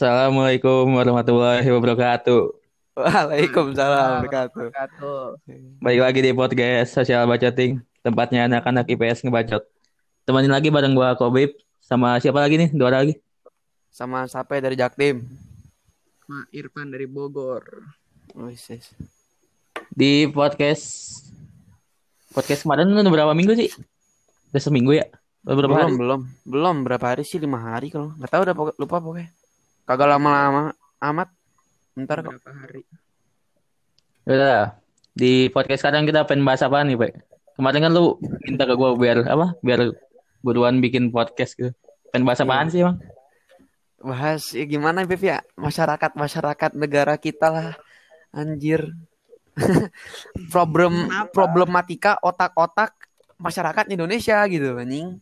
Assalamualaikum warahmatullahi wabarakatuh. Waalaikumsalam warahmatullahi Wabarakatuh. Balik lagi di podcast Sosial Bacoting, tempatnya anak-anak IPS ngebacot. Temenin lagi bareng gua Kobib sama siapa lagi nih? Dua lagi. Sama Sape dari Jaktim. Ma Irfan dari Bogor. Oh, yes. Di podcast podcast kemarin udah berapa minggu sih? Udah seminggu ya? Udah berapa belum, hari? belum, belum berapa hari sih? Lima hari kalau nggak tahu udah lupa pokoknya. Kagak lama-lama amat. Ntar kok. Berapa hari? Udah. Di podcast sekarang kita pengen bahas apa nih, Pak? Kemarin kan lu minta ke gua biar apa? Biar buruan bikin podcast gitu. Pengen bahas apaan sih, Bang? bahas ya gimana Beb ya masyarakat masyarakat negara kita lah anjir problem Kenapa? problematika otak-otak masyarakat Indonesia gitu anjing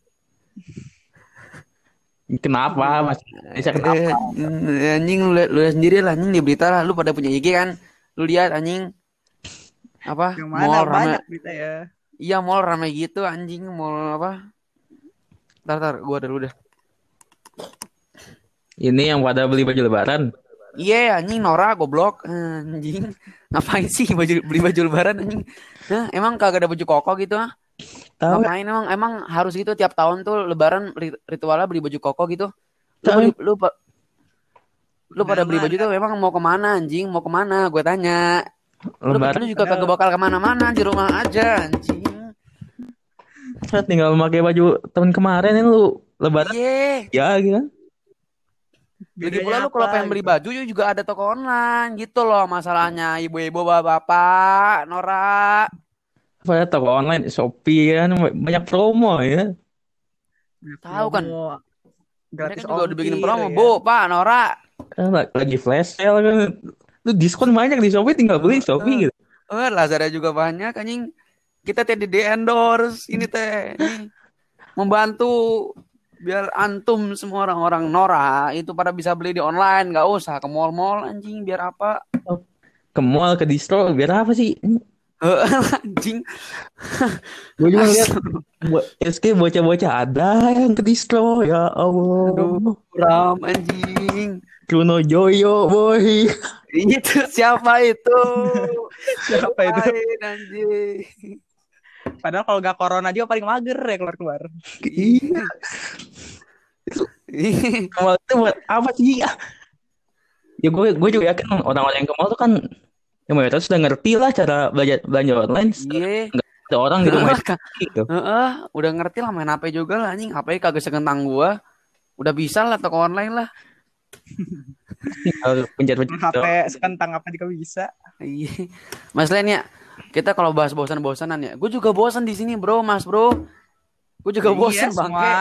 Kenapa, Mas? Bisa kenapa? Eh, anjing lu, lu sendiri lah anjing di berita lah lu pada punya IG kan lu lihat anjing apa Yang mall mana rame banyak berita ya? iya mall rame gitu anjing mall apa Ntar, ntar, gua dulu dah. Ini yang pada beli baju lebaran. Iya, anjing Nora goblok. Anjing. Ngapain sih baju beli baju lebaran anjing? Hah, emang kagak ada baju koko gitu ah? Tahu Ngapain emang emang harus gitu tiap tahun tuh lebaran ri- ritualnya beli baju koko gitu? Lu beli- lu, pa- lu pada beli baju tuh emang mau ke mana anjing? Mau ke mana? Gue tanya. Lu, lebaran lu juga kagak bakal ke mana-mana di rumah aja anjing. tinggal memakai baju tahun kemarin ini lu lebaran Iya. ya gitu kan. Lagi Bedanya pula lu kalau apa pengen beli gitu? baju juga ada toko online gitu loh masalahnya ibu-ibu bapak-bapak Nora. Pada toko online Shopee kan banyak promo ya. Tahu kan? promo. Mereka Gratis juga udah bikin promo, ya. Bu, Pak, Nora. La- lagi flash sale kan. Lu diskon banyak di Shopee tinggal beli Shopee gitu. Eh, Lazada juga banyak anjing. Kita teh di endorse ini teh. Membantu biar antum semua orang-orang Nora itu pada bisa beli di online, nggak usah ke mall-mall anjing biar apa? Ke mall, ke distro biar apa sih? Eh, anjing. Gue juga lihat bo- SK bocah-bocah ada yang ke distro ya Allah. Aduh, Ram anjing. Bruno Joyo boy. Itu siapa itu? Siapa itu? Anjing. Padahal kalau gak corona juga paling mager ya keluar-keluar. Iya. Ke mall itu buat apa sih? Ya gue gue juga yakin orang-orang yang ke mall tuh kan ya mayoritas sudah ngerti lah cara belanja belanja online. Iya. Ada orang di rumah Heeh, gitu. Heeh, udah ngerti lah main HP juga lah anjing. HP kagak sekentang gua. Udah bisa lah toko online lah. Tinggal pencet-pencet. HP sekentang apa juga bisa. Iya. Mas Len ya, kita kalau bahas bosan-bosanan ya. Gue juga bosan di sini, Bro, Mas, Bro. Gue juga bosan, Iya, Bang. semua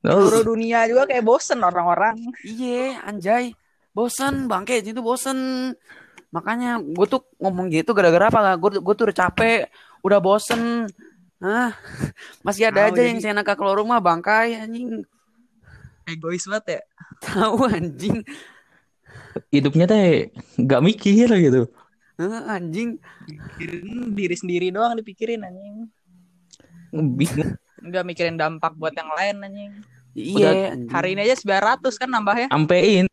seluruh dunia juga kayak bosen orang-orang. Iya, anjay. Bosan, Bangke. Itu bosan. Makanya gue tuh ngomong gitu gara-gara apa? Gue gue tuh udah capek, udah bosen. Hah? Masih ada Tahu, aja jadi- yang saya nakal keluar rumah, Bangkai anjing. Egois banget ya. Tahu anjing. hidupnya teh nggak mikir gitu. Hah, anjing. Mikirin diri sendiri doang dipikirin anjing. Bingung. Enggak mikirin dampak buat yang lain anjing. Iya. Hari ini aja 900 kan nambahnya. Sampein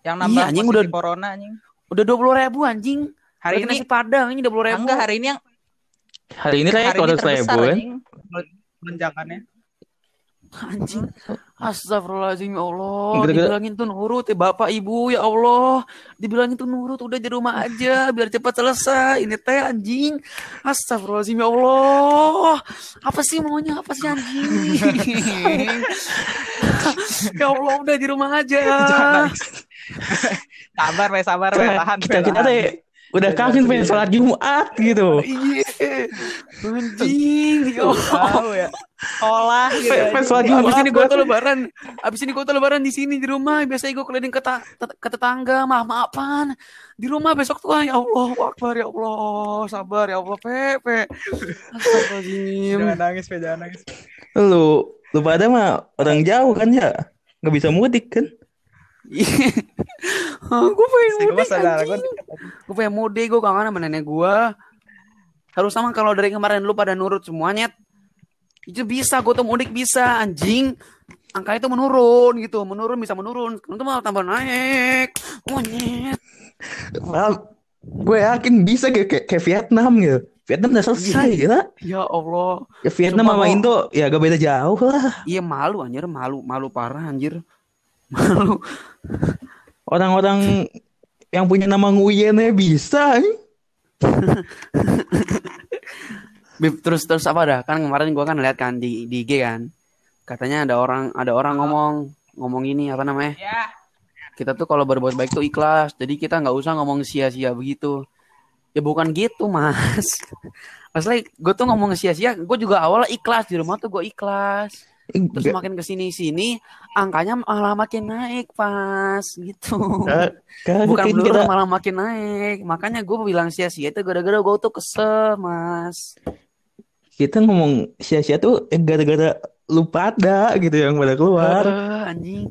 Yang nambah Iya, anjing, udah- corona anjing. Udah dua puluh ribu anjing. Hari Udah ini nasi padang ini dua puluh ribu. enggak hari ini yang hari ini ini terbesar ribu kan. anjing. Lonjakannya. Anjing. Astagfirullahaladzim ya Allah. Dibilangin tuh nurut ya Bapak Ibu ya Allah. Dibilangin tuh nurut udah di rumah aja biar cepat selesai. Ini teh anjing. Astagfirullahaladzim ya Allah. Apa sih maunya? Apa sih anjing? ya Allah udah di rumah aja. Jangan. Sabar, we, sabar, we, tahan, kita kita teh udah kangen pengen sholat Jumat gitu. Iya. Anjing. Ya Allah. Tahu ya. Gitu. Pengen pengen sholat anjing. Jumat. Abis ini gue tuh lebaran Abis ini gue tuh lebaran di sini di rumah Biasanya gue keliling ke, ta- ke tetangga Maaf maafan Di rumah besok tuh Ya Allah Akbar ya Allah Sabar ya Allah Pepe Astagfirullahaladzim Jangan nangis, we, jangan nangis. Lu lu pada mah orang jauh kan ya nggak bisa mudik kan? Gue pengen gue mudik gue Gue pengen mudik Gue kangen sama nenek gue Harus sama kalau dari kemarin lu pada nurut semuanya Itu bisa Gue tuh mudik bisa Anjing angka itu menurun gitu, menurun bisa menurun. Tuh malah tambah naik. Monyet. gue yakin bisa kayak, kayak, kayak Vietnam gitu. Vietnam udah selesai gila. Ya Allah. Ya, Vietnam Sumpah, sama Indo ya gak beda jauh lah. Iya malu anjir, malu, malu parah anjir. Malu. Orang-orang yang punya nama Nguyennya bisa. nih. Bib, terus terus apa dah? Kan kemarin gua kan lihat kan di di IG kan. Katanya ada orang ada orang ngomong ngomong ini apa namanya? Kita tuh kalau berbuat baik tuh ikhlas. Jadi kita nggak usah ngomong sia-sia begitu. Ya bukan gitu, Mas. Masalah gue tuh ngomong sia-sia, gue juga awalnya ikhlas di rumah tuh gue ikhlas. Terus Gak- makin ke sini sini angkanya malah makin naik pas gitu. gak- Bukan kan menurun kita, malah makin naik. Makanya gue bilang sia-sia itu gara-gara gue tuh kesel, Mas. kita ngomong sia-sia tuh eh, gara-gara lu pada gitu yang pada keluar. Eh, anjing.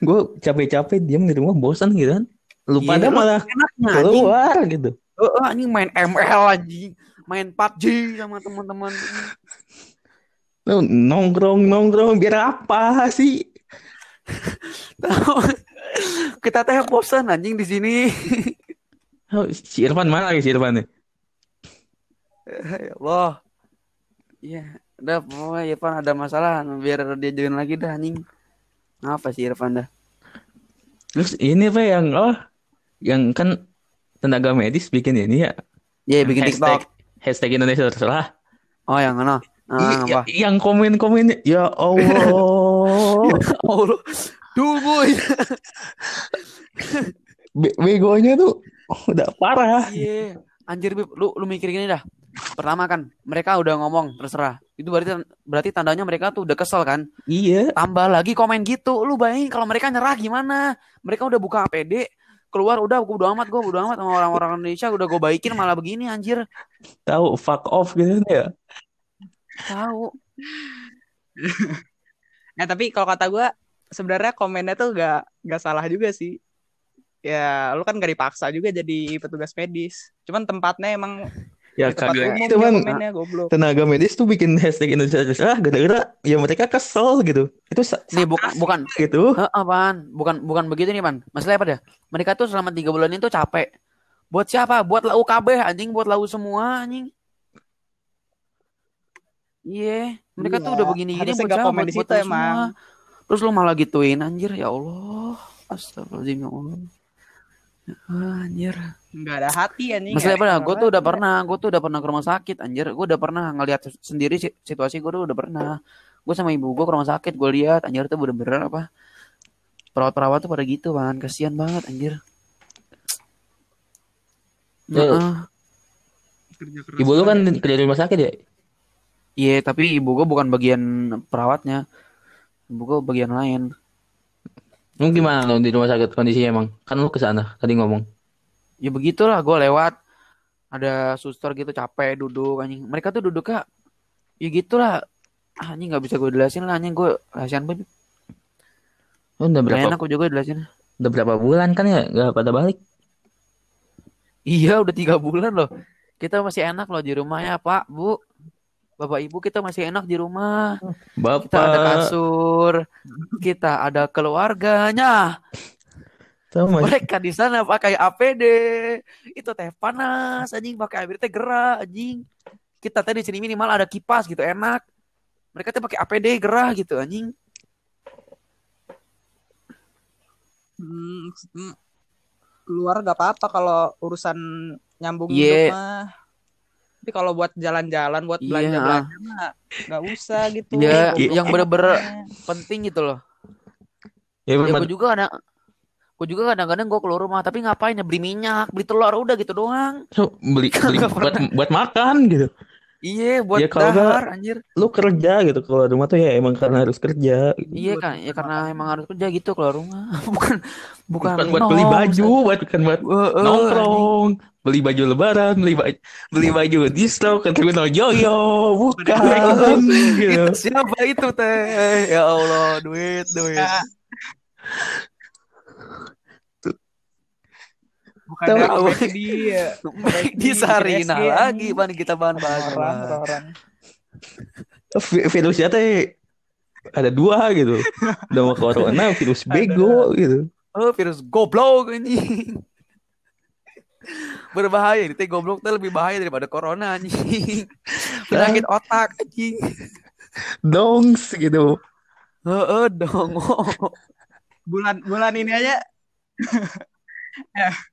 Gue capek-capek diam di rumah bosan gitu kan. Lu pada lu malah enaknya anjing. keluar gitu. Eh, eh, anjing main ML anjing. Main PUBG sama teman-teman. Nongkrong nongkrong biar apa sih? Tahu. Kita teh bosan anjing di sini. Oh, si Irfan mana lagi si Irfan nih? ya Allah. Iya, udah pokoknya Irfan ada masalah biar dia join lagi dah anjing. Apa sih Irfan dah? Terus ini apa yang oh yang kan tenaga medis bikin ini ya Iya, bikin hashtag, TikTok. hashtag Indonesia terserah. Oh, yang mana? Ah, apa? yang komen-komennya ya Allah. Lu. Duh, boy. Be- begonya tuh udah parah. Iya. Anjir, Bib, lu lu mikir gini dah. Pertama kan, mereka udah ngomong terserah. Itu berarti berarti tandanya mereka tuh udah kesel kan. Iya. Tambah lagi komen gitu. Lu bayangin kalau mereka nyerah gimana? Mereka udah buka APD, keluar udah gue udah amat gue udah amat sama orang-orang Indonesia udah gue baikin malah begini anjir. Tahu fuck off gitu ya. Tahu. Nah tapi kalau kata gue sebenarnya komennya tuh gak gak salah juga sih. Ya lu kan gak dipaksa juga jadi petugas medis. Cuman tempatnya emang Ya kagak umum itu kan komennya goblok. tenaga medis tuh bikin hashtag Indonesia terserah gara-gara ya mereka kesel gitu. Itu Nih bukan bukan gitu. Apaan? Bukan bukan begitu nih, Pan. Masalahnya apa dah? Mereka tuh selama tiga bulan itu capek. Buat siapa? Buat lau KB anjing, buat lau semua anjing. Iya, mereka tuh Iya, udah begini-gini harusnya buat siapa? komen di situ emang. Terus lu malah gituin anjir, ya Allah. Astagfirullahaladzim ya Allah. Ah, anjir. Nggak ada hati anjing. Masalahnya apa dah? Nggak Gue tuh udah pernah, gue tuh udah pernah ke rumah sakit anjir. Gue udah pernah ngeliat sendiri si- situasi gue tuh udah pernah. Gue sama ibu gue ke rumah sakit, gue lihat anjir tuh bener-bener apa perawat-perawat tuh pada gitu kan, kasihan banget anjir. Ya, Heeh. Ibu lu kan kerja di rumah sakit ya? Iya, tapi ibu gue bukan bagian perawatnya. Ibu gue bagian lain. Lu gimana lu di rumah sakit kondisinya emang? Kan lu ke sana tadi ngomong. Ya begitulah, gue lewat ada suster gitu capek duduk anjing. Mereka tuh duduknya ya gitulah. Ah, anjing nggak bisa gue jelasin lah anjing gue kasihan banget. Lu udah Gak berapa enak gue juga jelasin. udah berapa bulan kan ya gak pada balik? Iya udah tiga bulan loh. Kita masih enak loh di rumah ya Pak, Bu. Bapak Ibu kita masih enak di rumah. Kita ada Bapak kasur, kita ada keluarganya. sama Mereka di sana pakai APD. Itu teh panas anjing pakai APD teh gerah anjing. Kita tadi di sini minimal ada kipas gitu enak. Mereka teh pakai APD gerah gitu anjing. Hmm, keluar gak apa-apa kalau urusan nyambung Iya. hidup mah. Tapi kalau buat jalan-jalan, buat Iya. belanja-belanja mah gak usah gitu. Iya, Goblok yang bener-bener penting gitu loh. ya, Ya emang gue juga ada gue juga kadang-kadang gue keluar rumah tapi ngapain ya beli minyak beli telur udah gitu doang So, beli beli Nggak buat buat makan gitu. Iya buat Ya, kalau dahar anjir. Lu kerja gitu. Kalau rumah tuh ya emang karena harus kerja. iya kan ya karena emang harus kerja gitu keluar rumah. Bukan bukan, Bukan buat beli nong, baju, buat bukan buat Eh, eh, nongkrong, beli baju lebaran, beli baju beli baju distro ke terminal Joyo, bukan anjing. gitu. Itu siapa itu teh? Ya Allah duit duit Ya. Bukan Tahu. McD ya. di Sarina SG, lagi pan kita bahan bahas Orang, orang. Vi- Virusnya teh ada dua gitu. Udah mau corona, virus bego gitu. Oh, virus goblok ini. Berbahaya, ini teh goblok teh lebih bahaya daripada corona anjing. Penyakit otak anjing. Dongs gitu. Heeh dong. bulan bulan ini aja Eh,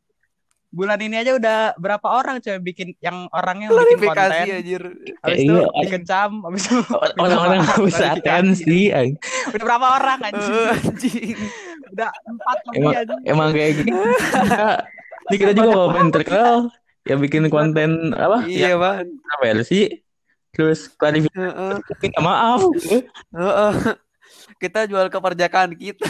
bulan ini aja udah berapa orang coba bikin yang orangnya bikin Klarifikasi konten anjir. habis Eh, itu iya. dikecam habis itu Orang-orang klarifikasi. atensi. udah berapa orang anjing Eh, anjing. udah empat lebih Emang anjing emang kayak gitu. Kita, ini kita juga kalau pengen terkenal ya bikin konten apa? Iya, Bang. Yang versi terus klarifikasi minta maaf. Heeh. Kita jual keperjakaan kita.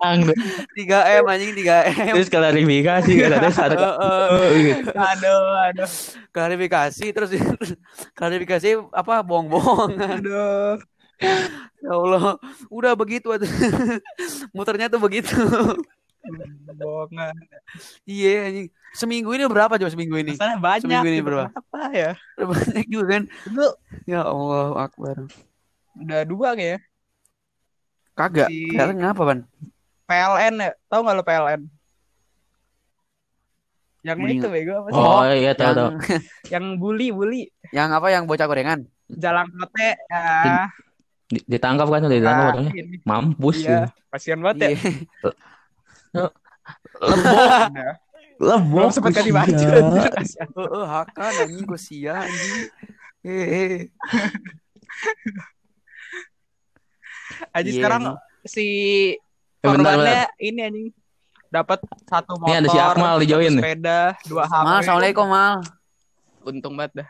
Ang. 3M anjing 3M. Terus klarifikasi katanya saat Heeh. gitu. aduh aduh klarifikasi terus klarifikasi apa bohong-bohong aduh ya Allah udah begitu aja muternya tuh begitu bohongan iya anjing seminggu ini berapa coba seminggu ini masalah banyak Seminggu ini gitu. berapa? apa ya banyak juga kan itu ya Allah akbar udah dua ya kagak Si- kalian ngapa ban PLN ya tahu nggak lo PLN yang Mending- itu bego apa sih Oh iya tahu yang tahu. yang bully bully yang apa yang bocah gorengan jalan kote ya Di- Ditangkap kan udah ditangkap Nah, orangnya. ini. Mampus iya ya. kasihan banget ya iya Lebok, Udah. lebok. belum sempat ganti baju Iya. Heeh, hakan anjing gue sia anjing eh. Aji Iya, sekarang anjing. si Eh, bentar, korbannya ini anjing dapat satu motor, Ini ada si Akmal di satu join nih. sepeda, dua HP. mal assalamualaikum mal. Untung banget dah.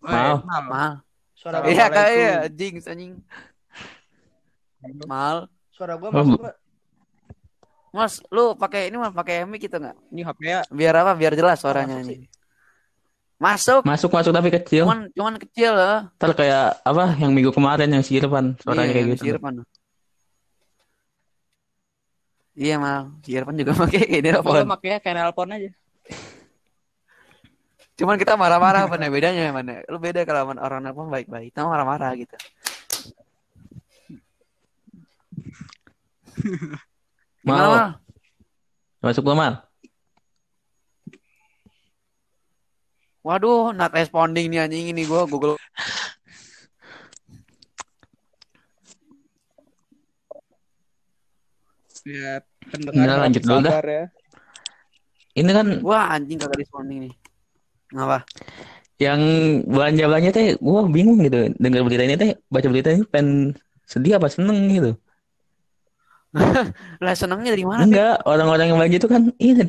Mal. Mal. mal. Suara iya kayak anjing. Anjing mal. Suara gua Oh, masuk mas lu pakai ini mas pakai mic gitu nggak? Ini HP-nya biar apa? Biar jelas suaranya ini masuk Masuk masuk tapi kecil. cuman cuman kecil loh Ntar kayak apa yang minggu kemarin yang si Irfan suaranya Iya, kayak gitu. si Irfan. Iya mal, si Irfan juga pakai ini Gua telepon. makanya kayak nelpon aja. Cuman kita marah-marah mana bedanya mana? Lu beda kalau orang nelpon baik-baik, kita marah-marah gitu. Gimana Mal, mal? masuk gua mal. Waduh, not responding nih anjing ini gua Google. Ya, Udah, lanjut dulu dah. ya. Ini kan Wah anjing kagak responding nih. Ngapa? yang belanja belanja teh, gua bingung gitu. Dengar berita ini teh, baca berita ini pengen sedih apa seneng gitu. Lah senengnya dari mana? Enggak, orang-orang yang belanja itu kan ini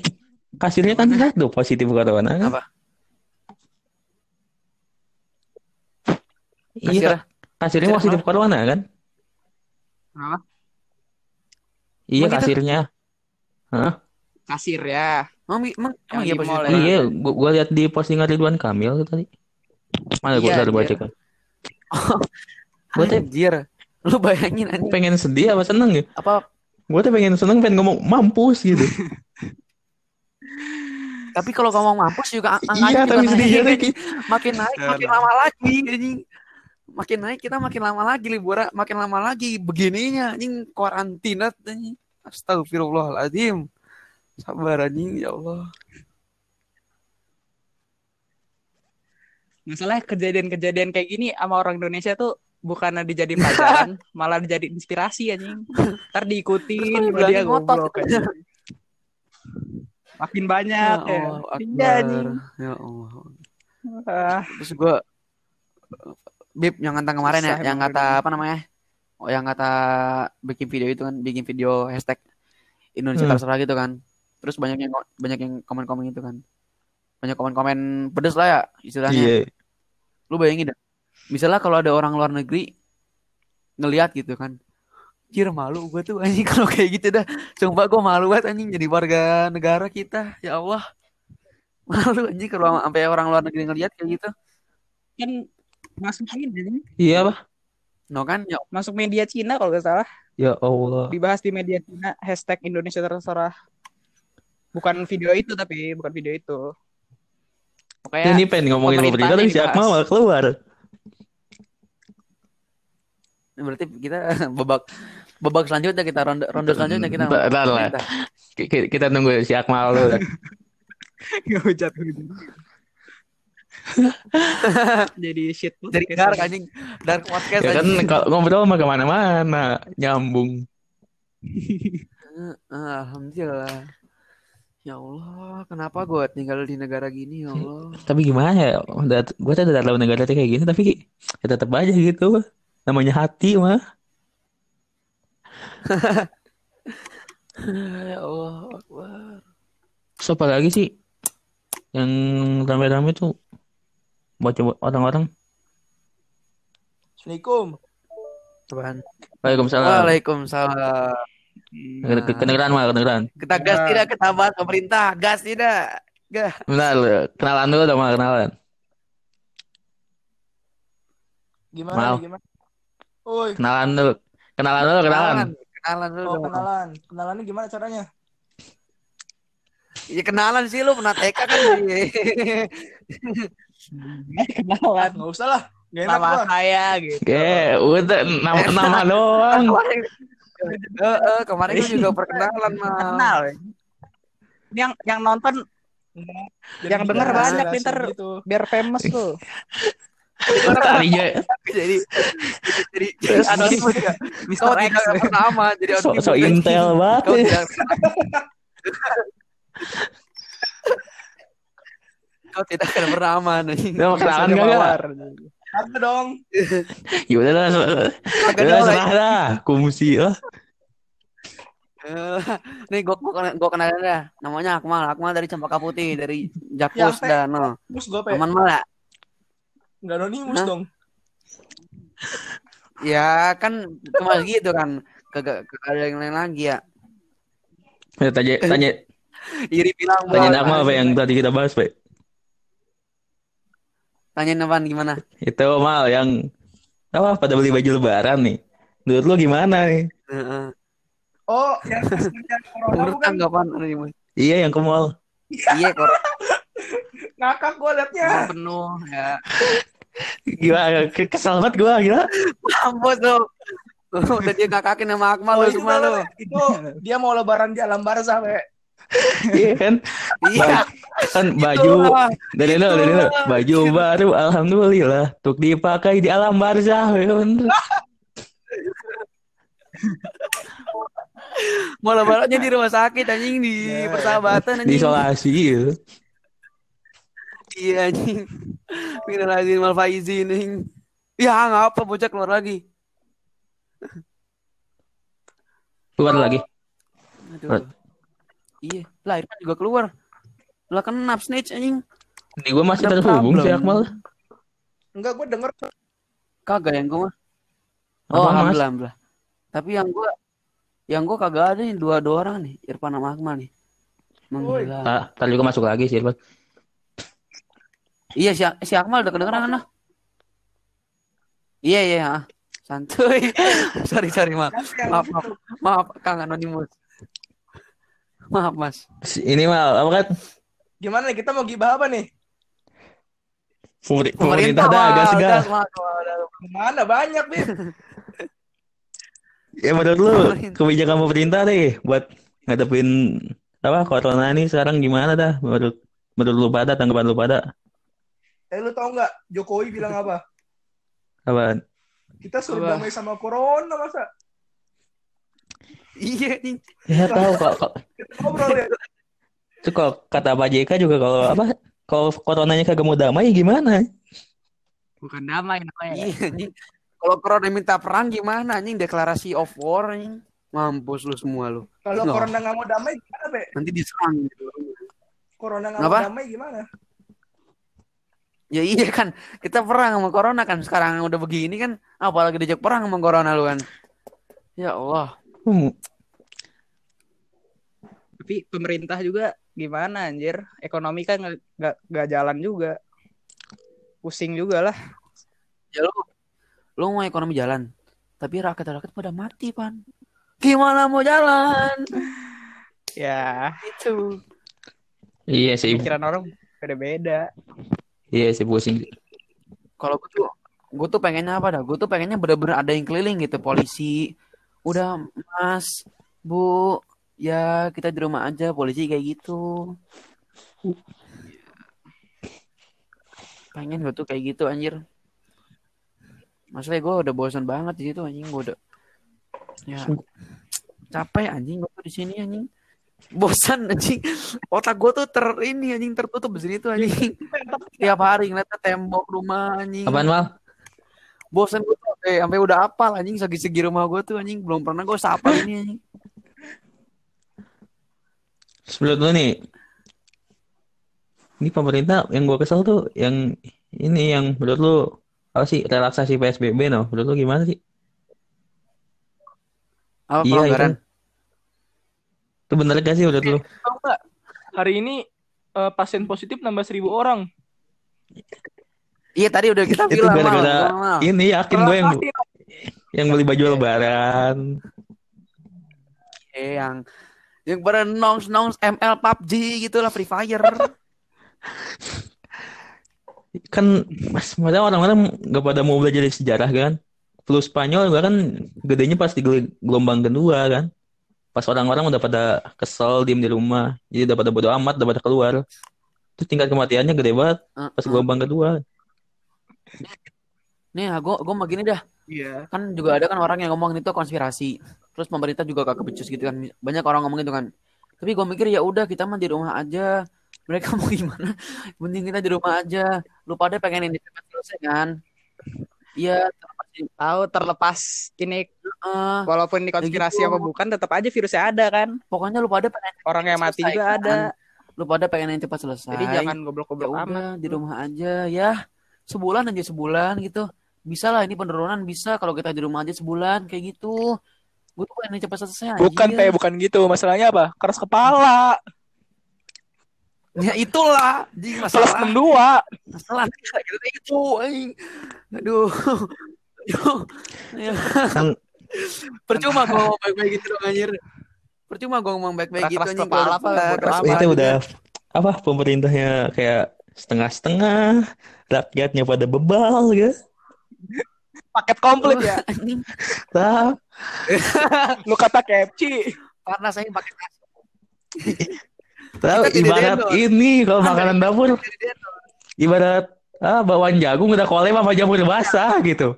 kasirnya kan satu positif corona kan. Apa? Iya, Kasir. kasirnya Kasir positif corona kan? Kenapa? Iya kasirnya. Kasir ya. Emang, emang, emang iya di mall corona? Iya, gua, gua lihat di postingan Ridwan Kamil tuh tadi. Mana gua Iya, baru baca iya. kan. Gua tuh Anjir. Lu bayangin anjing pengen sedih apa seneng ya? apa Gua tuh pengen seneng pengen ngomong mampus gitu. tapi kalau ngomong mampus juga ang- iya, angkanya tapi juga sedihnya naik. makin naik makin lama lagi anjing makin naik kita makin lama lagi liburan makin lama lagi begininya anjing karantina anjing astagfirullahaladzim sabar anjing ya Allah Masalah kejadian-kejadian kayak gini sama orang Indonesia tuh bukannya dijadiin pelajaran, malah dijadiin inspirasi anjing. Ntar diikutin Terus dia ngotot. Makin banyak ya ya. Allah anjing. Akbar ya Allah Ah, terus gua Bib yang kata kemarin ya Susah yang emang kata apa namanya? Oh yang kata bikin video itu kan bikin video hashtag Indonesia Hmm. terserah gitu kan. Terus banyak yang banyak yang komen-komen itu kan. Banyak komen-komen pedes lah ya istilahnya. Iya. lu bayangin dah. Misalnya kalau ada orang luar negeri ngelihat gitu kan. Jir malu gue tuh anjing. Kalau kayak gitu dah. Sumpah gue malu banget anjing jadi warga negara kita. Ya Allah. Malu anjing kalau sampai orang luar negeri ngelihat kayak gitu. Kan masuk ini anjing. Iya, Pak. no kan ya masuk media Cina kalau gak salah Ya Allah. dibahas di media Cina hashtag Indonesia terserah bukan video itu tapi bukan video itu pokoknya Ini pengen ngomongin pemerintah tapi si dibahas. Akmal malah keluar. Berarti kita babak babak selanjutnya kita ronde ronde selanjutnya kita Ntar- ntar lah. pemerintah. Ki- ki- Kita nunggu si Akmal dulu. Ngehujat hujat. Jadi shit Jadi dark anjing dark podcast ya kan kalau ngobrol mah ke mana-mana nyambung. Eh, Alhamdulillah. Ya Allah, kenapa gue tinggal di negara gini ya Allah? Tapi gimana ya? Gue tuh udah tahu negara kayak gini, tapi ya tetap aja gitu. Namanya hati mah. ya Allah, Akbar. Terus apa lagi sih yang rame-rame tuh baca orang-orang. Assalamualaikum. Apaan? Waalaikumsalam. Waalaikumsalam. Ke- Kedengeran mah, kedengeran. Kita gas Nah. tidak kita bahas pemerintah, gas tidak. Gas. Bentar, kenalan dulu dong, kenalan. Gimana Mal. gimana? Oi, Kenalan dulu. Kenalan dulu, kenalan. Kenalan, kenalan dulu. oh kenalan. Kenalannya gimana caranya? Ya kenalan sih lu pernah TK kan. Kenalan. Enggak usah lah. Gak enak Nama saya gitu. Oke, udah nama, nama doang. Kemarin, Eh, eh, kemarin gue juga perkenalan mah. Kenal. Ini yang yang nonton Yang denger banyak pinter gitu. biar famous tuh. Tadinya jadi jadi jadi ya. Kau Mr. X. tidak bernama jadi so, so intel banget. Kau tidak akan bernama nih. Udah mau kenalan gak? gak? Ada dong. Ya udah lah, Kagak udah ada serah dah. Kumsi lah. Eh, nih gua gua, gua kenalin dah. Namanya Akmal. Akmal dari Cempaka Putih, dari Ya, Jakus Pe. dan no. Mus gue pe. Aman malah. Enggak anonimus dong. Ya kan cuma gitu kan. Kagak kagak ada yang lain lagi ya. Ya, tanya, tanya, Iri bilang tanya "Wah, nama apa yang tadi kita bahas, Pak? Tanyain apaan gimana? Itu mal yang apa pada beli baju lebaran nih. Menurut lu gimana nih? Heeh. Oh, yang Menurut bukan tanggapan anonimus. Iya yang ke mall. Iya kok ngakak gue liatnya. penuh ya. Gila, ke- kesel banget gua gila. Mampus lu. Udah dia ngakakin sama Akmal Oh, lu itu, semua lu. itu dia mau lebaran di alam barzah, pe. Iya kan? Iya. Kan baju dari lo dari lo baju baru alhamdulillah untuk dipakai di alam barzah ya bener. Mau lebarannya di rumah sakit anjing di Ya. persahabatan di anjing. isolasi gitu. Iya anjing. Minal aizin wal faizin anjing. Ya ngapa bocah keluar lagi. Keluar lagi. Aduh. Iya, lah Irfan juga keluar. Lah kenapa snitch anjing? Di gua masih Ada terhubung si Akmal. Enggak, gue denger Kagak yang gua Oh, alhamdulillah, alhamdulillah. Tapi yang gua yang gua kagak ada nih dua dua orang nih, Irfan sama Akmal nih. Alhamdulillah. Ah, tadi juga masuk lagi sih, Irfan. Iya si, si Akmal udah kedengeran kan? lah? Iya iya. ah. Santuy. sorry sorry maaf. Maaf maaf. Maaf Kang Anonymous. Maaf Mas. Ini mal apa kan? gimana nih kita mau gibah apa nih? Pemer- Pemerintah dah. Wah, udah. Mana banyak, Bin. Ya menurut lu Pemerintah. kebijakan pemerintah deh buat ngadepin apa corona ini sekarang gimana dah menurut menurut lu pada tanggapan lu pada Eh lu tau nggak Jokowi bilang apa? apa Kita suruh Apa? damai sama corona masa? Iya nih. ya tahu kok kok- ngobrol ya. itu kalau kata Pak JK juga kalau apa kalau coronanya kagak mau damai gimana Bukan damai namanya. Iya anjing. Kalau corona minta perang gimana anjing deklarasi of war anjing. Mampus lu semua lu. Kalau Nggak. corona nggak mau damai gimana, Be? Nanti diserang gitu. Corona nggak mau damai gimana? Ya iya kan, kita perang sama corona kan sekarang udah begini kan, apalagi diajak perang sama corona lu kan. Ya Allah. Hmm, Tapi pemerintah juga gimana anjir? Ekonomi kan nggak- nggak jalan juga. Pusing juga lah. Ya lu, lu mau ekonomi jalan, tapi rakyat-rakyat pada mati pan. Gimana mau jalan? Ya, Itu. iya sih pikiran orang beda-beda. iya sih pusing Kalau gue tuh, gue tuh pengennya apa dah? Gue tuh pengennya bener-bener ada yang keliling gitu, polisi. Udah, Mas, Bu, ya kita di rumah aja, polisi kayak gitu. Pengen gue tuh kayak gitu anjir. Maksudnya gue udah bosan banget di situ anjing, gue udah ya capek anjing gue tuh di sini anjing. Bosan anjing. Otak gue tuh ter ini anjing tertutup di sini tuh anjing. Tiap hari ngeliat tembok rumah anjing Apaan mal? Bosan gue tuh sampai, sampai udah apal anjing segi-segi rumah gue tuh anjing belum pernah gue sapa ini anjing Sebelum lu nih, ini pemerintah yang gua kesel tuh yang ini yang menurut lu apa sih relaksasi PSBB no? Menurut lu gimana sih? apa Iya itu. pelonggaran Itu bener gak sih menurut lu? Hari ini eh, pasien positif nambah seribu orang. Iya tadi udah kita Itu bilang gara-gara ini yakin gue yang yang beli baju lebaran. Eh, yang yang pada nongs ML PUBG gitu lah Free Fire Kan mas, orang-orang nggak pada mau belajar dari sejarah kan? Flu Spanyol juga kan gedenya pas di gel- gelombang kedua kan? Pas orang-orang udah pada kesel diem di rumah, jadi udah pada bodo amat, udah pada keluar. Terus tingkat kematiannya gede banget pas gelombang kedua. Nih gue gue mau gini dah Iya. kan juga ada kan orang yang ngomong itu konspirasi terus pemerintah juga gak kebecus gitu kan banyak orang ngomong gitu kan tapi gue mikir ya udah kita mah di rumah aja mereka mau gimana mending kita di rumah aja lu pada pengen ini cepat selesai kan iya Tahu terlepas ini eh, walaupun ini konspirasi gitu. apa bukan tetap aja virusnya ada kan. pokoknya lu pada pengen Orang yang mati juga kan? ada. lu pada pengen yang cepat selesai Jadi jangan ya goblok-goblok amat. udah di rumah aja ya sebulan aja sebulan gitu. Bisa lah ini penurunan bisa kalau kita di rumah aja sebulan kayak gitu. Gue tuh pengen yang cepat selesai Bukan pe, bukan gitu. Masalahnya apa? Keras kepala. ya itulah. Di Plus masalah. 62. masalah. Gitu itu aduh. Aduh. Kan percuma gue ngomong baik-baik gitu dong anjir. Percuma gue ngomong baik-baik gitu Keras kepala apa, itu udah apa pemerintahnya kayak setengah-setengah, rakyatnya pada bebal gitu. Paket komplit ya. anjing Nah, Lu kata KFC. karena saya pakai tahu ibarat ini kalau makanan dapur ibarat ah bawang jagung udah kolem sama jamur basah gitu.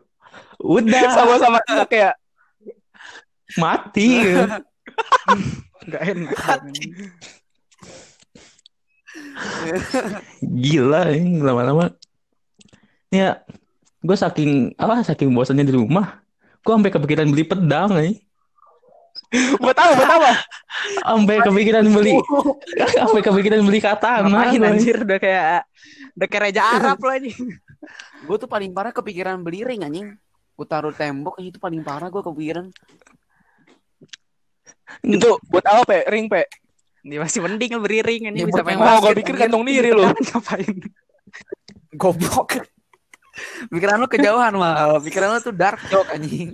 Udah Sama-sama enak ya. mati. Enggak enak. Gila ini lama-lama. Ya, gue saking apa saking bosannya di rumah, gue sampai kepikiran beli pedang nih. Buat apa? Buat apa? Sampai kepikiran beli, sampai kepikiran beli katana. Ngapain gua. anjir udah kayak udah kayak Raja Arab lah anjing. gue tuh paling parah kepikiran beli ring anjing gue taruh tembok itu paling parah gue kepikiran Itu buat apa pe? Ring pe. Dia masih mending beri ring ini Ya, bisa main Oh, basket. gue pikir kantong diri lu. Ngapain? goblok pikiran lu kejauhan mal pikiran lu tuh dark joke anjing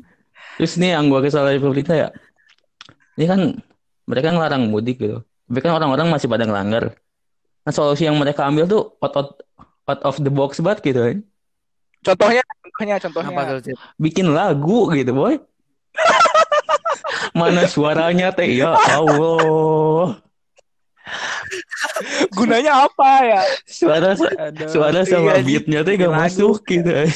Terus nih yang gue kesal dari pemerintah ya, ini kan mereka ngelarang mudik gitu, tapi kan orang-orang masih pada ngelanggar. Nah solusi yang mereka ambil tuh out, out, out of the box banget gitu kan. Contohnya, contohnya, contohnya. apa tuh? Bikin lagu gitu boy. Mana suaranya teh ya Allah. Gunanya apa ya? Suara Aduh. suara sama Iya, beatnya tuh gak masuk gitu.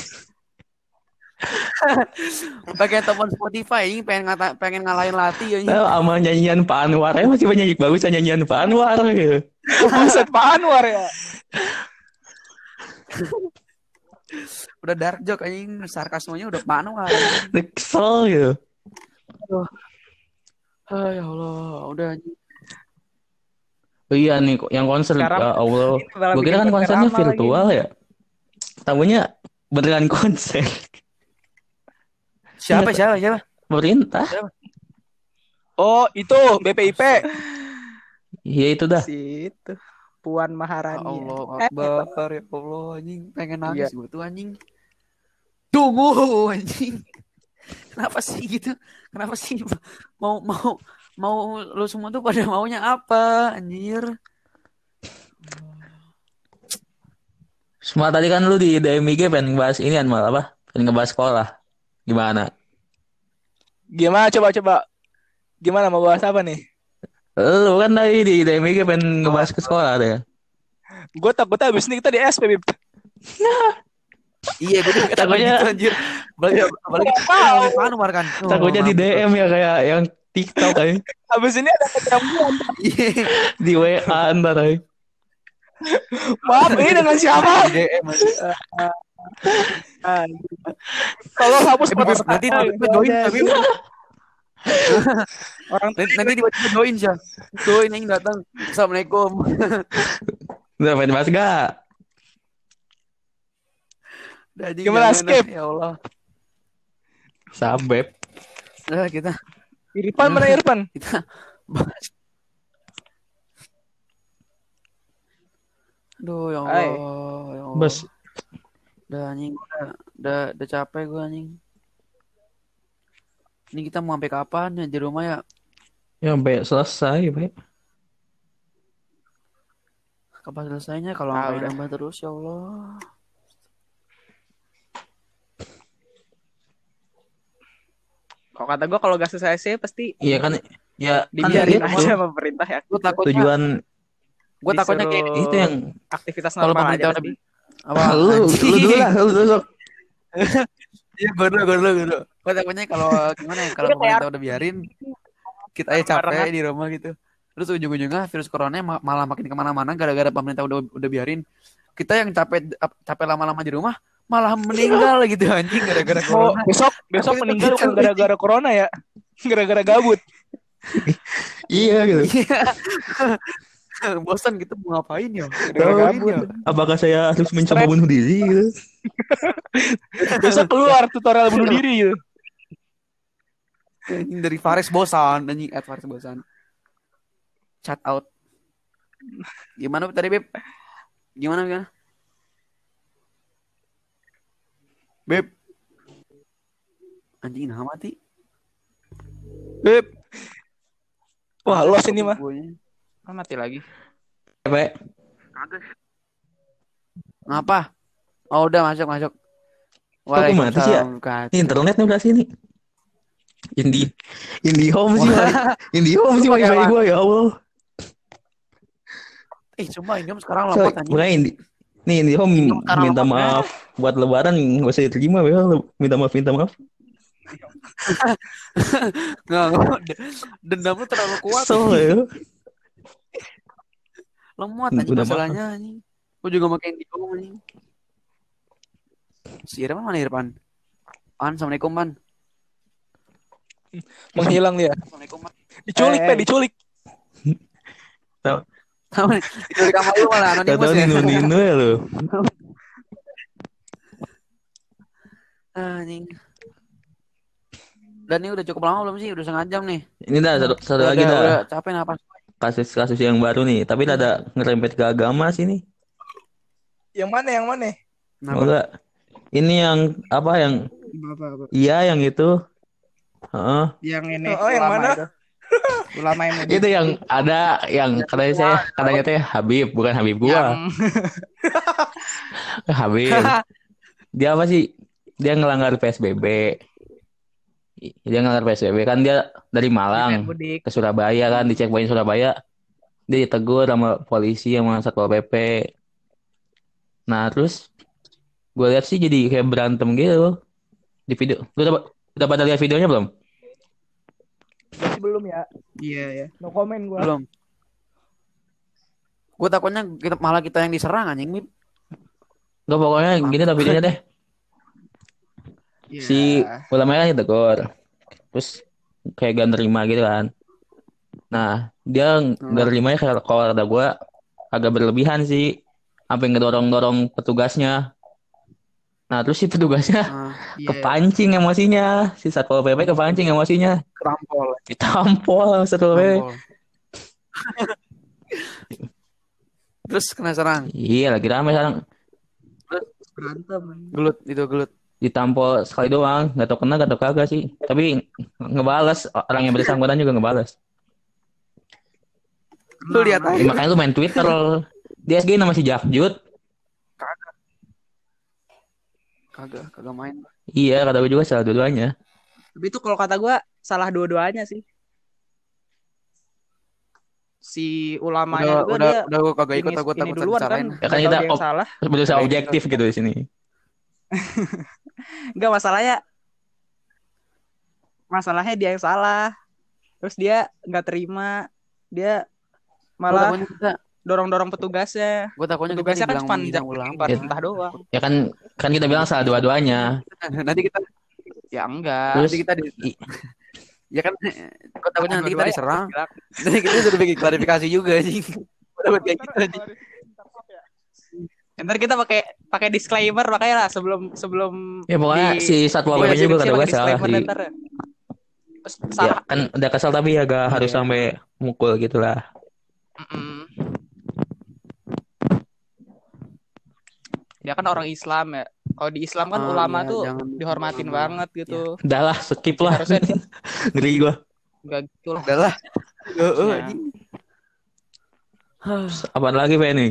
pakai telepon Spotify anjing pengen ngata, pengen ngalahin latih anjing Tahu sama nyanyian Pak Anwar, eh masih banyak bagus nyanyian Pak Anwar gitu. Buset Pak Anwar ya. udah dark joke anjing sarkasmenya udah manual Kesel gitu. ah ya Allah udah anjing iya nih kok yang konser Sekarang- ya Allah. Gue kira kan konser konsernya virtual ya. Tahunya beneran konser. siapa siapa siapa Pemerintah. Oh, itu BPIP. Iya itu dah. lagi. Si itu Puan Ya Maharani. Allah Eh, Akbar ya Allah anjing pengen nangis Iya. gue tuh anjing tunggu anjing kenapa sih gitu kenapa sih mau mau mau lu semua tuh pada maunya apa anjir Semua tadi kan lu di DMIG pengen bahas ini kan malah apa? Pengen ngebahas sekolah. Gimana? Gimana coba coba. Gimana mau bahas apa nih? Lu kan tadi di DMG pengen ngebahas ke sekolah deh. Gue takutnya abis ini kita di SP, Bib. Iya, gue juga Takutnya- gitu anjir. Apalagi Panu Mar kan. Takutnya di. DM ya kayak yang TikTok aja. Abis ini ada. Iya, Di WA ntar aja. Maaf, ini dengan siapa? Tolong hapus Eh, Bib, podcast. nanti tiba-tiba join tapi Orang nanti, tiba-tiba join sih. Join yang datang. Assalamualaikum. Udah pengen bahas gak? Gimana, skip? Ya Allah. Sabep. Udah kita Irfan mana Irfan? kita bahas. Aduh, ya Allah. Ya Allah. Bas. Udah anjing, udah, udah, udah capek gue anjing. Ini kita mau sampai kapan ya di rumah ya? Ya sampai selesai, Pak. Kapan selesainya kalau Ah, udah. nambah terus ya Allah. Kalau kata gue kalau gak selesai sih pasti Iya kan ya kan dibiarin itu aja sama pemerintah ya. Gue takutnya, tujuan gue takutnya kayak Disuruh itu yang aktivitas kalau normal pemerintah aja udah pasti. apa? lu lu dulu lah, lu dulu. Iya, gue dulu, gue dulu, gue dulu. Gue takutnya kalau gimana ya, kalau pemerintah udah biarin, kita aja capek di rumah gitu. Terus ujung-ujungnya virus corona ma- malah makin ke mana-mana gara-gara pemerintah udah udah biarin. Kita yang capek capek lama-lama di rumah malah meninggal gitu anjing gara-gara Oh, corona. besok besok Aku itu meninggal bukan gara-gara corona ya. Gara-gara gabut. Iya gitu. Iya. Bosan gitu mau ngapain ya? Gara-gara gabut. ya? Apakah saya harus mencoba bunuh diri gitu? Besok keluar tutorial bunuh diri gitu. Dari Faris bosan anjing at Faris bosan. Chat out. Gimana tadi Beb? Gimana gimana? Beb. Anjing nah mati. Beb. Wah, los ini mah. Guanya. Ah, mati lagi. Pak. Ngapa? Oh udah masuk masuk. aku mati sih ya? Ini internet nih udah sini. Indi Indi home sih. Indi home sih Pakai wifi apa? gua ya Allah. Eh cuma ini sekarang So, lemot anjing. makanya Indi Nih home sekarang minta maaf buat lebaran gak usah diterima ya. Minta maaf, minta maaf. Nggak, nggak. Dendam lu terlalu kuat. So, ya. Lemot anjing Udah masalahnya anjing. Gua juga makin di anjing. Si Irfan mana Irfan? Pan, Assalamualaikum Pan. Menghilang dia. Assalamualaikum Pan. Diculik, Eh, Pe, diculik. Tahu nih, dari kamar lu malah anonimus tau ya. Nino Nino ya lu. Anjing. Dan ini udah cukup lama belum sih? Udah setengah jam nih. Ini dah satu, satu Udah, lagi udah, dah udah capek napas. kasus-kasus yang baru nih. Tapi ada ngerempet ke agama sih nih. Yang mana? Yang mana? Kenapa? Enggak. Ini yang apa yang iya yang itu. Heeh. Yang ini Oh, yang mana? itu. Ulama yang ini. Itu yang ada yang katanya saya katanya teh Habib bukan Habib gua. Yang Habib. Dia apa sih? Dia ngelanggar PSBB. Dia ngelanggar PSBB kan dia dari Malang mudik. ke Surabaya kan di checkpoint Surabaya. Dia ditegur sama polisi sama Satpol PP. Nah, terus gue lihat sih jadi kayak berantem gitu di video. Lu udah, udah pada lihat videonya belum? Masih belum ya. Iya, ya. No comment gua. Belum. Gue takutnya kita, malah kita yang diserang anjing. Mip. Gak pokoknya gini dah videonya deh. Iya. Si ulamanya ditegur. Terus kayak gak nerima gitu kan. Nah, dia gak nerimanya kayak kalau ada gue agak berlebihan sih. Sampai ngedorong-dorong petugasnya. Nah, terus si petugasnya Ah, Iya. kepancing emosinya. Si Satpol PP kepancing emosinya. kerampol. Ditampol Satpol PP. Terus kena serang. Iya, lagi rame sekarang. Berantem. Gelut itu gelut. Ditampol sekali doang. Gak tau kena, gak tau kagak sih. Tapi ngebales. Orang yang bersangkutan juga ngebales. Lu lihat Ya, aja. makanya lu main Twitter. Di SG nama si Jakjut. Kagak, kagak main. Iya, kata gue juga salah dua-duanya. Tapi itu kalau kata gue salah dua-duanya sih. Si ulamanya Udah, juga udah, dia udah gue kagak ikut, aku takut duluan kan. Ya kan Nggak kita op- salah. Berusaha Baik, objektif gitu di sini. Enggak masalahnya. Masalahnya dia yang salah. Terus dia nggak terima. Dia malah takutnya, dorong-dorong petugasnya. gue takutnya Petugasnya kan cuma ulama. perintah doang. Ya kan kan kita bilang salah dua-duanya. Nanti kita, Ya enggak. Terus nanti kita di, i- ya kan, gue takutnya nanti kita diserang. Nanti kita sudah bikin klarifikasi juga sih. Udah kayak gitu aja. Ntar kita pakai pakai disclaimer makanya lah sebelum sebelum ya pokoknya di- si satwa di PP juga kata gue salah ntar ya. Ya salah. kan udah kesal tapi ya gak harus Iya. sampai mukul gitu lah. Mm-mm. Dia kan orang Islam ya. Kalau di Islam kan Ah, ulama iya, tuh jangan dihormatin ulama. banget gitu. Udah lah, skip lah. Harusnya Ngeri gue. Enggak gitu lah. Udah lah. Heeh, Ya. anjing. Apaan lagi Pak ini?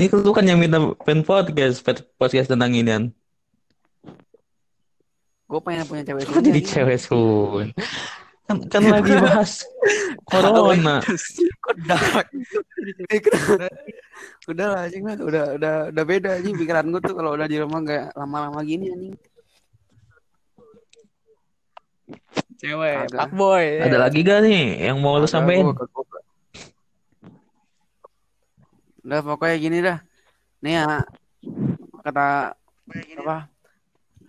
Ini lu kan yang minta pen podcast, podcast tentang inian. Gue pengen punya cewek Kok jadi cewek sun? Kan, kan lagi bahas corona. Kok dark? udah lah anjing lah. Udah udah udah beda anjing pikiran gue tuh kalau udah di rumah kayak lama-lama gini anjing. Cewek, pak boy. Ada lagi gak nih yang mau lu sampein? Udah pokoknya gini dah. Nih ya kata apa?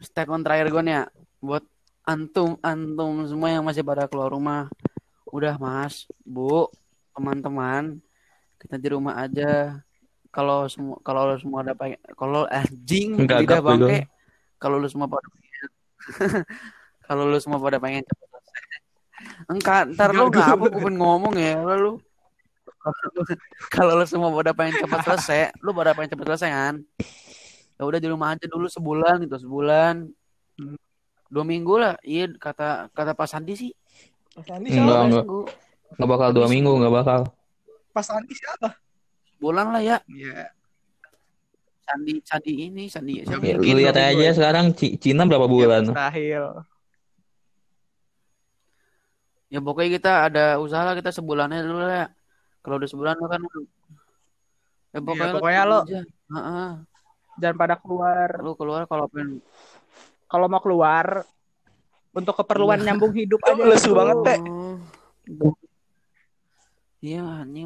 Statement terakhir gue nih ya buat antum antum semua yang masih pada keluar rumah. Udah Mas, Bu, teman-teman, kita di rumah aja. Kalau semua kalau lu semua ada pengen kalau anjing Enggak, lidah enggak, bangke. Kalau lu semua pada pengen kalau lu semua pada pengen cepet selesai. Enggak, ntar lu nggak apa gue ngomong ya lu. Kalau lu semua pada pengen cepet selesai, lu pada pengen cepet selesai kan? Ya udah di rumah aja dulu sebulan gitu, sebulan. Dua minggu lah. Iya kata kata Pak Sandi sih. Pas Andi Enggak, siapa? enggak. Nggak bakal dua minggu, nggak bakal. Pas Andi siapa? Bulan lah ya. Iya. Sandi Sandi ini Sandi. Ya, Sandi. Ya, lu lihat aja ya. sekarang Ci- Cina berapa bulan? Mustahil. Ya pokoknya kita ada usaha lah kita sebulannya dulu lah ya. Kalau udah sebulan lu kan ya pokoknya, pokoknya lu lo- aja. Heeh. Jangan pada keluar. Lu keluar kalau pengen Kalau mau keluar untuk keperluan nyambung hidup aja. lesu gitu. banget, Teh. Iya anjing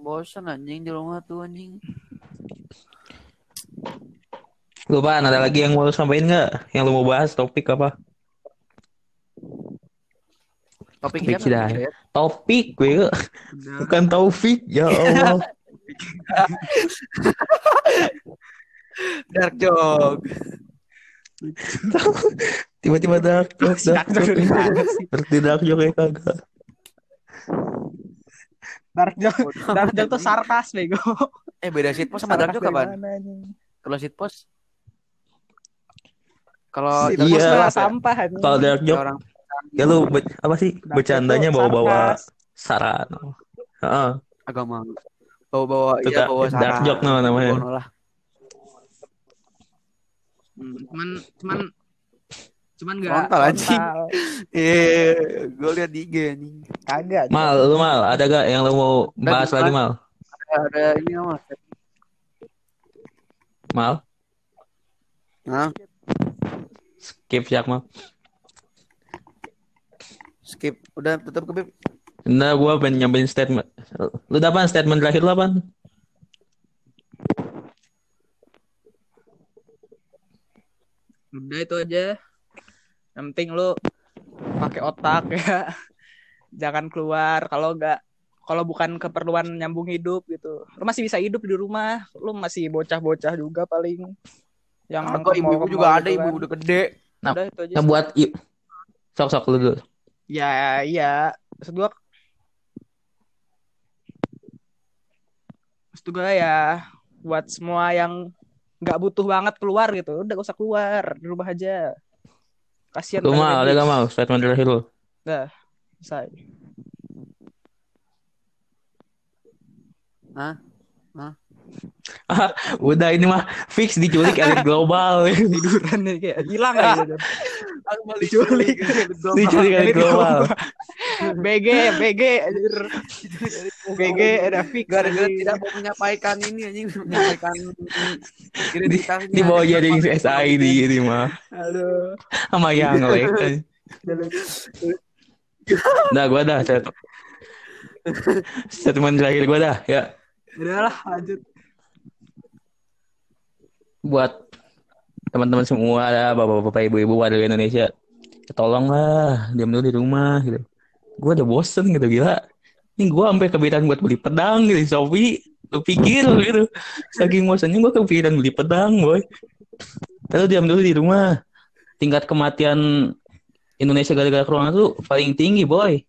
bosan anjing di rumah tuh anjing. Lu Pan, ada lagi yang mau lu sampein nggak? Yang lu mau bahas topik apa? Topik Topik nih, Hidayat? Topik gue Udah. bukan Taufik ya Allah. Dark joke. Tiba-tiba dark joke, dark Dark joke joke. sih? Ngerti dark joke ya kagak. Dark joke, dark joke tuh sarkas bego. Eh beda shitpost sama dark joke dari kapan? Kalau shitpost kalau Shit, dark Iya. bos joke malah apa ya? sampah. Kalau dark Kayak joke, orang ya lu apa sih? Dark joke Bercandanya bawa-bawa saran. Heeh. agama bawa-bawa iya dark- bawa dark saran. joke nama- namanya. Hmm, cuman cuman cuman enggak Frontal, anjing. Eh, gue liat di IG nih. Kagak. Mal, lu mal, ada gak yang lu mau bahas lagi mal? Ada, ada ini mas. Mal, Nah, skip siap mal. skip. Udah tutup ke Bib. Nah, gua pengen nyampein statement. Lu dapat statement terakhir lu apa? Udah itu aja. Yang penting lu pakai otak ya. Jangan keluar kalau enggak kalau bukan keperluan nyambung hidup gitu. Lu masih bisa hidup di rumah. Lu masih bocah-bocah juga paling yang Kok ke mall- ibu juga mall ada gitu ibu kan. udah gede. Udah itu aja. Nah, buat i- sok-sok lu dulu. Ya iya. Maksud gua Maksud gua ya buat semua yang nggak butuh banget keluar gitu, udah gak usah keluar, di rumah aja. Kasihan Lu mal, ada gak mal statement terakhir lu? Selesai. Hah? Hah? Ah, udah ini mah fix diculik elit global. tiduran nih kayak hilang aja balik Diculik. diculik elit global. BG BG BG ada fix gara-gara tidak mau menyampaikan ini anjing menyampaikan identitasnya Di bawah jadi SID ini mah. aduh Sama yang lain. Dah gua dah. Statement terakhir gua dah ya. udahlah lanjut buat teman-teman semua lah bapak-bapak ibu-ibu warga Indonesia tolonglah diam dulu di rumah gitu gue udah bosen gitu gila ini gue sampai kepikiran buat beli pedang gitu Shopee lu pikir gitu. Saking bosannya gue kepikiran beli pedang boy. Lalu diam dulu di rumah. Tingkat kematian Indonesia gara-gara corona tuh paling tinggi boy.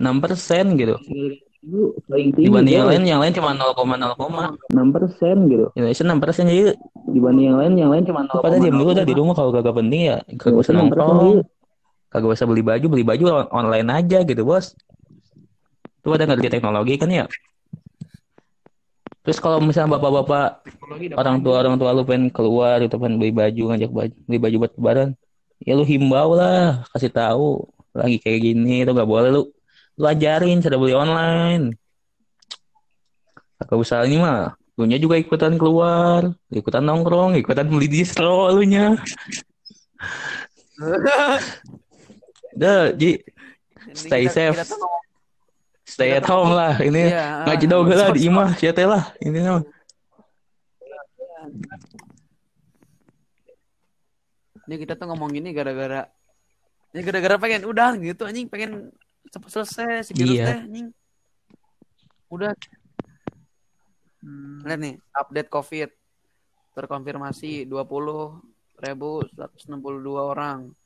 6% gitu. Dibanding yang lain yang lain cuma 0,0 enam persen gitu. Indonesia enam persen jadi dibanding yang lain yang lain cuma pada diam dulu udah di rumah kalau kagak penting ya kagak usah nongkrong. kagak usah beli baju beli baju on- online aja gitu bos tuh ada ngerti teknologi kan ya? Terus kalau misalnya bapak-bapak orang tua orang tua lu pengen keluar gitu pengen beli baju ngajak baju beli baju buat lebaran ya lu himbau lah kasih tahu lagi kayak gini itu gak boleh lu lu ajarin cara beli online. Kagak usah ini mah lu nya juga ikutan keluar ikutan nongkrong ikutan beli distro lu nya Dah, Ji, stay safe. kita stay at home lah. Ini Iya, ngaji ah. doga lah di imah, siate lah. Ini mah. Ini kita tuh ngomong gini gara-gara ini gara-gara pengen udah gitu anjing pengen cepet selesai si virus Iya. teh anjing. Udah Hmm. lihat nih update COVID terkonfirmasi 20.162 orang.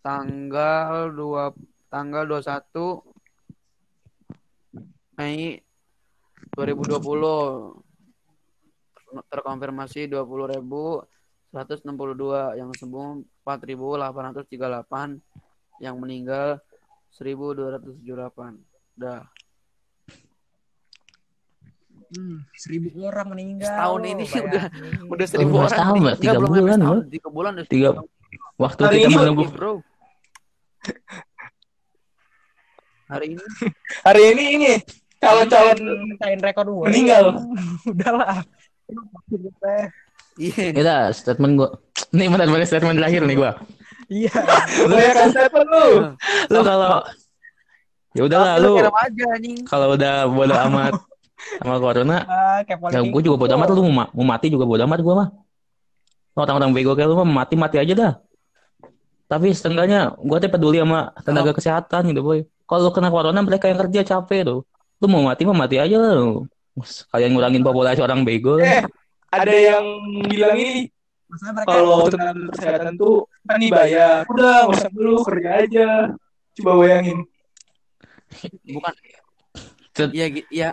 Tanggal 2 tanggal 21 Mei 2020 terkonfirmasi 20.162 yang sembuh 4.838 yang meninggal 1.278 dah Hmm, seribu orang meninggal. Setahun ini bayangin. udah udah seribu Belum orang setahun. Mbak. Tiga belum bulan, sampai setahun. Tiga bulan udah Tiga waktu Hari kita ini, menunggu bro hari ini Hari ini ini calon-calon Kain rekor dua. meninggal. Udahlah. iya Kita statement gua. Nih bentar bentar statement terakhir nih gua. Iya. Lu ya kan Stephen lu. Lu kalau ya udahlah lu kalau udah bodo amat sama corona Ah, ya gue juga bodo amat lu mau, ma- mau mati juga bodo amat gua mah orang-orang bego kayak lu mah mati mati aja dah tapi setengahnya gua tuh peduli sama tenaga kesehatan gitu boy kalau lu kena corona mereka yang kerja capek tuh lu mau mati mah mati aja lah. Lu kalian ngurangin populasi orang bego Eh, ada yang bilang ini Maksudnya mereka. Kalau tenaga kesehatan tuh kan dibayar. Udah, nggak usah dulu kerja aja. Coba bayangin. bukan. Iya gi- iya.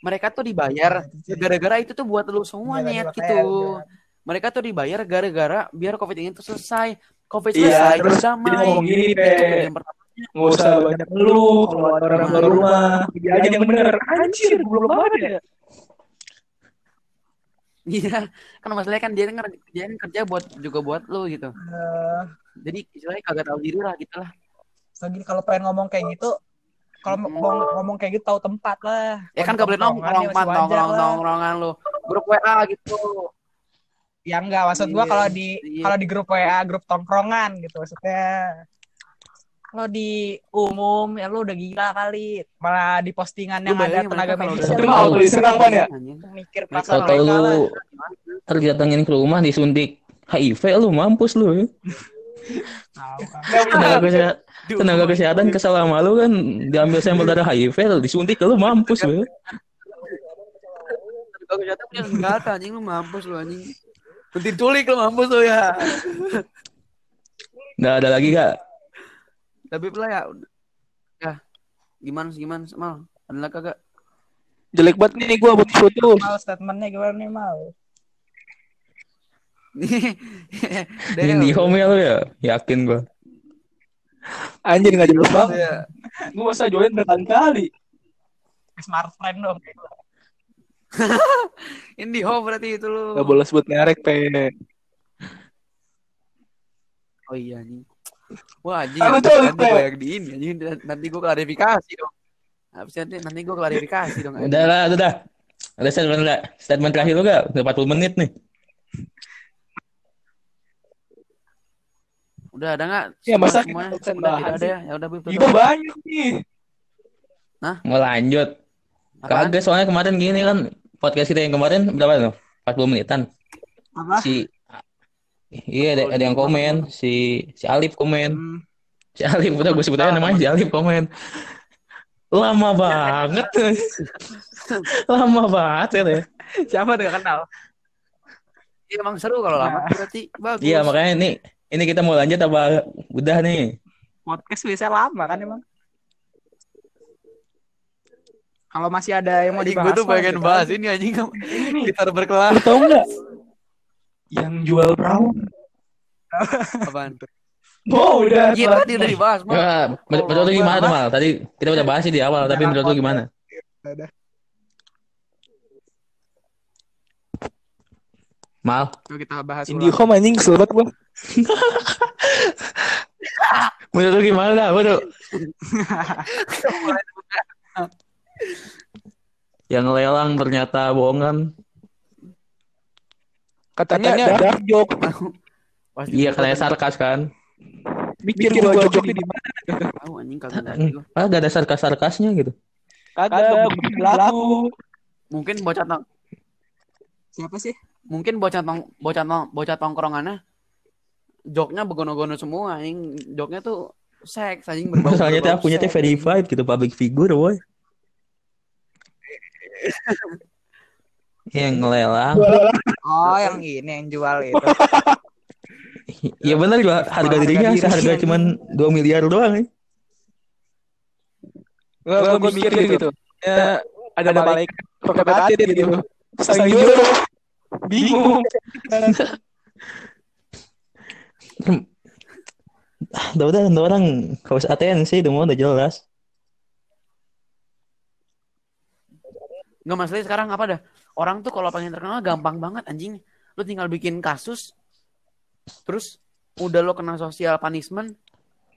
Mereka tuh dibayar gara-gara itu tuh buat lu semua Iya, niat gitu. mereka tuh dibayar gara-gara biar covid ini tuh selesai. Covid Iya, selesai terus terus jadi ngomong gini, itu Pe. tujuan pertama Nggak usah banyak lu kalau ada orang keluar rumah. Kerja aja yang bener. Anjir, belum banget ya. iya kan masalahnya kan dia dia kan kerja buat juga buat lu gitu eh, jadi istilahnya kagak tahu diri lah gitu lah gini kalau pengen ngomong kayak gitu, kalau Hmm. mau ngomong kayak gitu tahu tempat lah. ya kan gak boleh nongkrong nongkrong nongkrongan lu grup WA gitu Ya enggak, maksud gua Iya, kalau di iya. kalau di grup WA, grup tongkrongan gitu maksudnya. Kalau di umum ya lu udah gila kali. Malah di postingan yang ada tenaga mereka kalau medis Itu mah auto diserang, Pan, ya? Mikir perasaan kalau lu terdatangin ke rumah disuntik HIV lu mampus lu ya. Tahu kan. tenaga kesehatan tenaga kesehatan kesal sama lu kan diambil sampel darah HIV disuntik ke lu mampus lu ya. Kalau kesehatan punya senjata anjing lu mampus lu anjing. Penting culik lu mampus lu ya. nggak ada lagi kak Tapi lah ya. Ya. Gimana sih gimana mal? Ada lagi kagak? Jelek banget nih gua buat foto. Mal statementnya gimana nih mal? Ini di home ya lu ya yakin gua Anjir nggak jelas banget. Ya. Gua masa join berkali-kali. Smart friend dong. IndiHome berarti itu lu. Gak boleh sebut merek, Pe. Oh iya anjing. Wah anjing nanti, nanti gue yang di ini anjing nanti gue klarifikasi dong. Habis nanti nanti gue klarifikasi dong. Udah lah, udah dah. Ada statement, statement terakhir lu gak? Udah 40 menit nih. Udah ada nggak? Ya, masa semuanya? kita Udah bahas tidak ada ya. Ya udah Juga tutup. banyak nih. Mau lanjut. Kagak soalnya kemarin gini kan podcast kita yang kemarin berapa tuh? 40 menitan. Apa? Si Iya ada, ada yang komen si si Alif komen Hmm. si Alif udah gue sebut aja namanya si Alif komen lama banget lama banget ya deh. Siapa gak kenal? Iya emang seru kalau lama berarti bagus. Iya makanya ini ini kita mau lanjut apa udah nih Podcast bisa lama kan emang. Kalau masih ada yang mau dibahas, gue tuh pengen kita bahas ini anjing gitar berkelas Lu tau nggak? Yang jual perahu. apaan tuh? Oh, udah. Iya tadi udah dibahas mah. Ya, menur- menurut lu gimana tuh mal tadi kita udah bahas sih di awal tapi menurut lu gimana Udah. mal Yuk kita bahas ulang. IndiHome anjing kesel banget gua. menurut lu gimana dah menurut yang lelang ternyata bohongan Katanya dark joke. Pasti iya kayak sarkas kan Mikir gua joke di mana? tahu anjing kagak ngerti gua. ah gak ada sarkas sarkasnya gitu Kagak berlaku. Mungkin bocah tong Siapa sih? mungkin bocah tong bocah tong bocah tongkrongannya joknya begono-gono semua anjing joknya tuh seks anjing berbau Masalahnya teh teh seks. verified gitu public figure boy. yang ngelelang. Oh, yang ini yang jual itu. Iya benar juga harga Harga dirinya diri. seharga cuman 2 miliar doang. ya. Gua, gua mikir gitu. Ya, ada malaikat pakai batit gitu. Saking jodoh. Bingung. Ah, Udah udah orang kaos atensi itu mau udah jelas. Nggak masalahnya sekarang apa dah? Orang tuh kalau pengen terkenal gampang banget anjing. Lu tinggal bikin kasus, terus udah lo kena social punishment,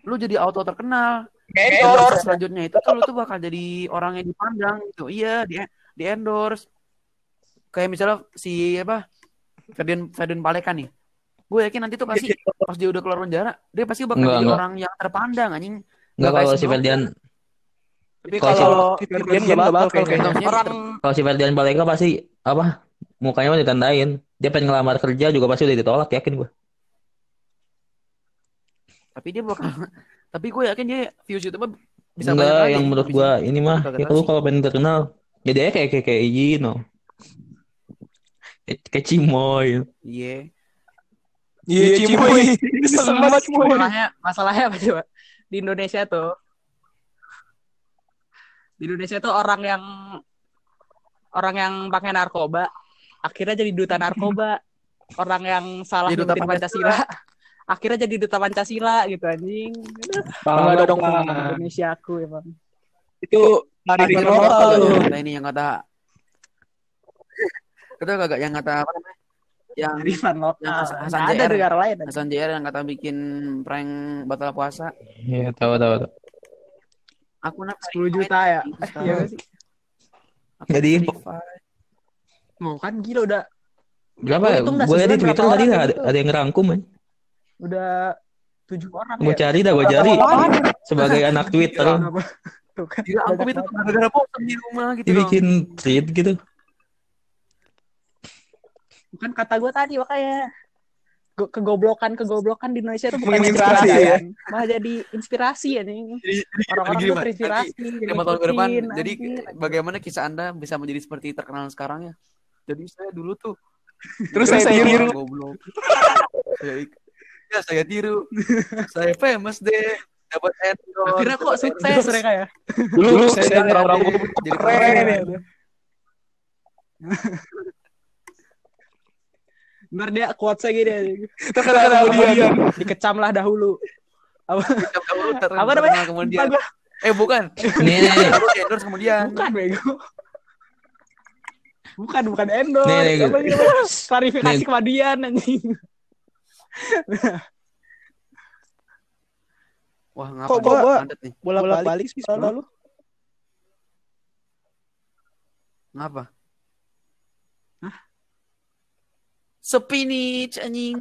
lu jadi auto terkenal. Terus selanjutnya itu tuh lu tuh bakal jadi orang yang dipandang gitu. Iya, di di endorse. Kayak misalnya si apa? Ferdian Ferdian Paleka nih. Gue yakin nanti tuh pasti pas dia udah keluar penjara, dia pasti bakal Enggak, jadi enggak. orang yang terpandang anjing. Enggak Nggak kayak kalau si Ferdian Tapi Kalau si Ferdian gak bakal kayaknya. Contohnya Orang kalau si Ferdian Paleka pasti apa mukanya mah ditandain. Dia pengen ngelamar kerja juga pasti udah ditolak yakin gua. tapi dia bakal tapi gue yakin dia views YouTube bisa banyak Enggak, lagi. yang menurut gua ini mah ya lu kalau pengen terkenal jadi aja kayak kayak kayak Iji no. Kayak, Cimoy. Iya. Iya, banget Cimoy. masalahnya masalahnya apa coba? Di Indonesia tuh di Indonesia tuh orang yang orang yang pakai narkoba akhirnya jadi duta narkoba. Orang yang salah Jadi duta Pancasila akhirnya jadi duta Pancasila gitu anjing. Bangga dong. Indonesia aku emang. Itu hari tuh. kata ini yang kata itu kagak yang kata apa namanya? Yang Rifan lokal. Yang Hasan- Hasan ada negara lain. Hasan JR yang kata bikin prank batal puasa. Iya, tahu tahu tahu. Aku nak 10 juta ya. Eh, iya nggak Jadi Mau kan gila udah berapa? Dah, Gue lihat di Twitter tadi ada, gitu. ada yang ngerangkum kan. udah tujuh orang Gue ya. cari dah, gue cari sebagai anak Twitter. Tuh kan. Gila, aku itu gara-gara bosan di rumah gitu Dia dong. bikin tweet gitu. Bukan kata gue tadi makanya kegoblokan kegoblokan di Indonesia itu bukan inspirasi ya? kan malah jadi inspirasi ya nih orang-orang Pak. terinspirasi lima tahun ke depan. Jadi bagaimana kisah Anda bisa menjadi seperti terkenal sekarang ya? Jadi saya dulu tuh Terus saya tiru. Goblok. saya, ik- ya saya tiru. saya famous deh. Dapat endorse. akhirnya kok sukses mereka ya Dulu saya orang Jadi keren ya. Ntar dia quotes gini anjing. Terkenal kemudian. dikecam lah dahulu apa Dahulu terkenal apa namanya kemudian. Eh bukan. Nih, nih, nih. Dahulu endorse kemudian. bukan bego Bukan, bukan endorse. Nih, nih, namanya? Klarifikasi nih. kemadian anjing. Wah, ngapa Kok nih? gua- nih. Bolak-balik sih soalnya lu. Ngapa? Spinach anjing.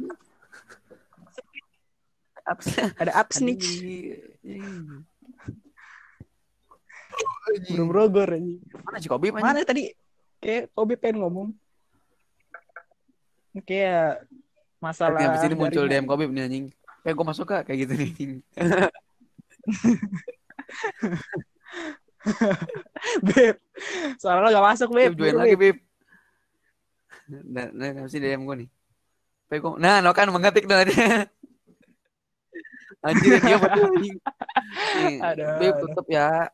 Sih? Ada absnitch. Anjing. Bro Brogor anjing. Mana si Kobe? Mana tadi? Kayak Kobe pengen ngomong. Kayak masalah Nanti habis ini muncul. DM Kobe nih anjing. Kayak gue masuk kak kayak gitu nih. Beb. Soalnya lo gak masuk, Beb. Beb, join lagi, Beb. Nah, nah, ini DM gue nih. Gua- Nah, no kan mengetik nah dia. Anjir, dia anjing. Beb, tutup ya.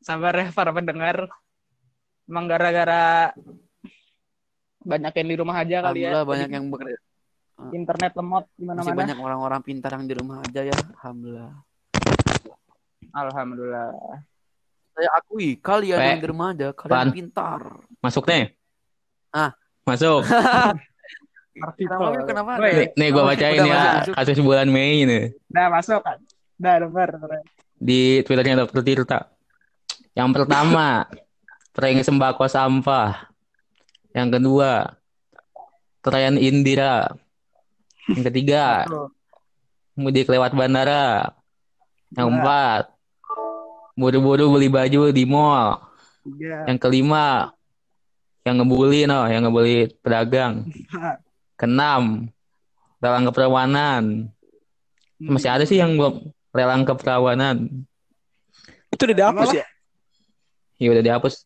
Sabar ya para pendengar. Emang gara-gara banyak yang di rumah aja kali ya. Alhamdulillah banyak yang bekerja. Internet lemot Masih gimana-mana. banyak orang-orang pintar yang di rumah aja ya. Alhamdulillah. Alhamdulillah. Saya akui kalian Pe. yang di rumah aja, kalian Pan. pintar. Masuk nih. Ah. Masuk. Kenapa, Nih, nih gue bacain Udah, ya masuk, kasus bulan Mei ini Udah masuk kan? Udah, denger. denger. di Twitternya Dokter Tirta. Yang pertama, prank sembako sampah. Yang kedua, tren Indira. Yang ketiga, mudik lewat bandara. Yang Dua. empat, buru-buru beli baju di mall. Tiga. Yang kelima, yang ngebully no, yang ngebully pedagang. Empat. Keenam, lelang keperawanan. Masih ada sih yang belum lelang keperawanan. Itu udah dihapus ya? Ya udah dihapus.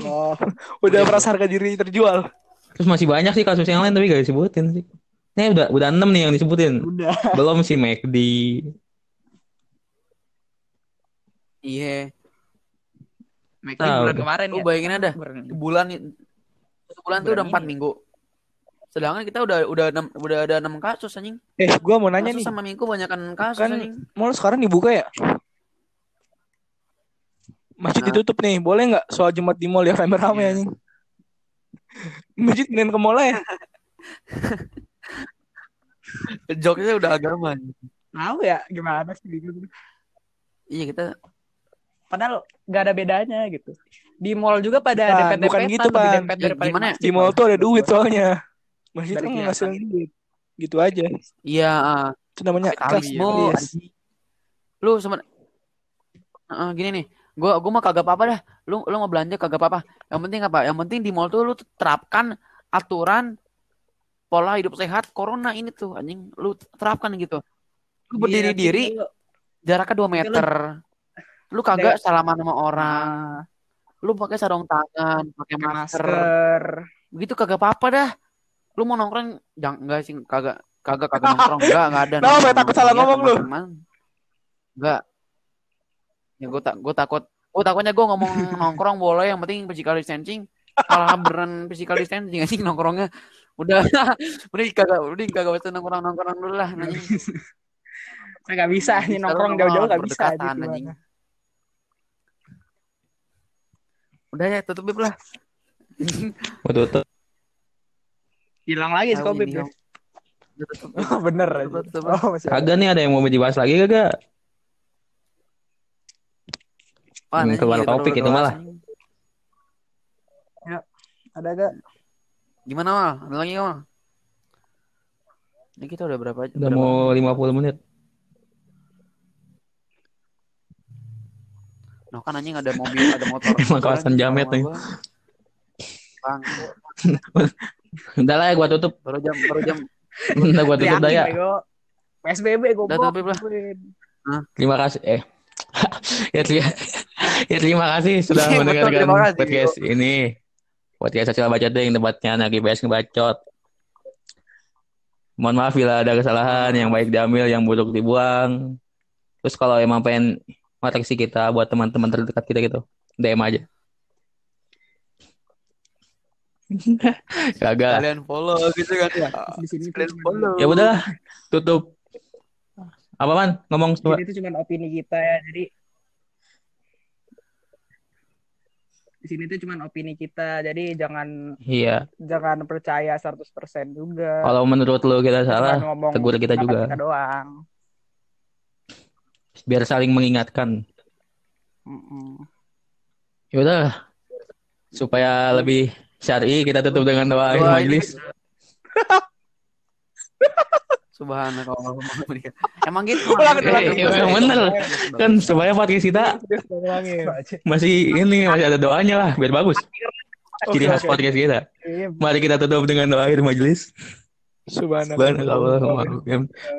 Oh, udah merasa harga diri terjual. Terus masih banyak sih kasus yang lain tapi gak disebutin sih. Ini udah udah enam nih yang disebutin. Udah. Belum si McD. Iya. Make Tahu bulan kemarin Lu ya. bayangin ada Bulan- bulan satu bulan tuh udah empat ini. minggu. Sedangkan kita udah udah enam udah ada enam kasus anjing. Eh, gua mau nanya Kasus nih. sama minggu banyakan kasus Kan anjing. mall sekarang dibuka ya? Masjid Nah. ditutup nih, boleh nggak soal Jumat di mall ya rame-rame Iya. anjing? Masjid pindahin ke mall ya? Joknya udah agama. Tahu ya gimana sih gitu. Iya kita Padahal gak ada bedanya gitu. Di mall juga pada Pan, dempet bukan gitu, Pan. Ya, gimana ya? Di mall tuh ada duit soalnya. Masjid Dari kan kelihatan. ngasilin duit. Gitu aja. iya ah, Itu namanya kapitalisme. kapitalis. anjing. Lu sama Heeh, gini nih. Gua gua mah kagak apa-apa dah. Lu lu mau belanja kagak apa-apa. Yang penting apa? Yang penting di mall tuh lu terapkan aturan pola hidup sehat corona ini tuh anjing lu terapkan gitu. Lu Iya, berdiri diri jaraknya 2 meter. Lu kagak salaman sama orang. Nah, Lu pakai sarung tangan, pakai masker. masker. Begitu kagak apa-apa dah. Lu mau nongkrong jangan enggak sih kagak kagak kagak nongkrong enggak enggak ada. Kenapa, nongkrong. takut salah Iya, ngomong lu? Enggak. Ya gue tak gue takut gue takutnya gue ngomong nongkrong boleh yang penting physical distancing malah beneran physical distancing anjing nongkrongnya udah udah kagak udah kagak usah nongkrong nongkrong dulu lah anjing. Saya gak bisa nih nongkrong jauh-jauh nongkrong gak bisa. berdekatan, gitu. anjing. Udah ya tutup Bib lah. Mau tutup. Hilang lagi si ini, ya. Oh, bener aja. Tutup, tutup. Oh. Kagak nih ada yang mau dibahas lagi kagak? Wah, Hmm, keluar kita topik itu malah. anjing. Ada gak? Gimana mal? Ada lagi mal? Ini kita udah berapa? Udah berapa mau 50 menit. Noh kan anjing ada mobil, ada motor. Emang kawasan Jamet nih. Bang, Udah lah ya gua tutup. baru jam baru jam. Udah gua tutup dah ya. PSBB Udah goblok. tutup lah. Terima kasih. Eh. ya, terima, ya terima kasih sudah mendengarkan terima kasih. podcast ini. Podcast Sosial Bacot yang tempatnya anak IPS ngebacot. Mohon maaf bila ada kesalahan yang baik diambil, yang buruk dibuang. Terus kalau emang pengen koreksi kita buat teman-teman terdekat kita gitu, DM aja. Gagal. Kalian follow gitu kan ya. Di sini Kalian cuma- follow. Ya udah, tutup. Apa man? Ngomong Jadi itu cuma opini kita ya. Jadi di sini tuh cuman opini kita. Jadi jangan Iya. jangan percaya 100% juga. Kalau menurut lo kita salah, ngomong tegur kita juga. kita doang. Biar saling mengingatkan. Mm-mm. Yaudah. Supaya lebih syar'i kita tutup dengan doa akhir majelis. Subhanallah. Emang gitu. Ulang, ulang, Eh, ulang. eh, Bener. bagus. Kan supaya podcast kita masih ini masih ada doanya lah biar bagus. Ciri khas podcast kita. Iya, Mari kita tutup dengan doa akhir majelis. Subhanallah. Subhanallah.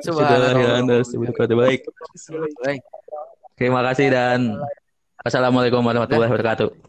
Subhanallah. Subhanallah. Baik. Baik. Terima kasih dan Assalamualaikum warahmatullahi wabarakatuh.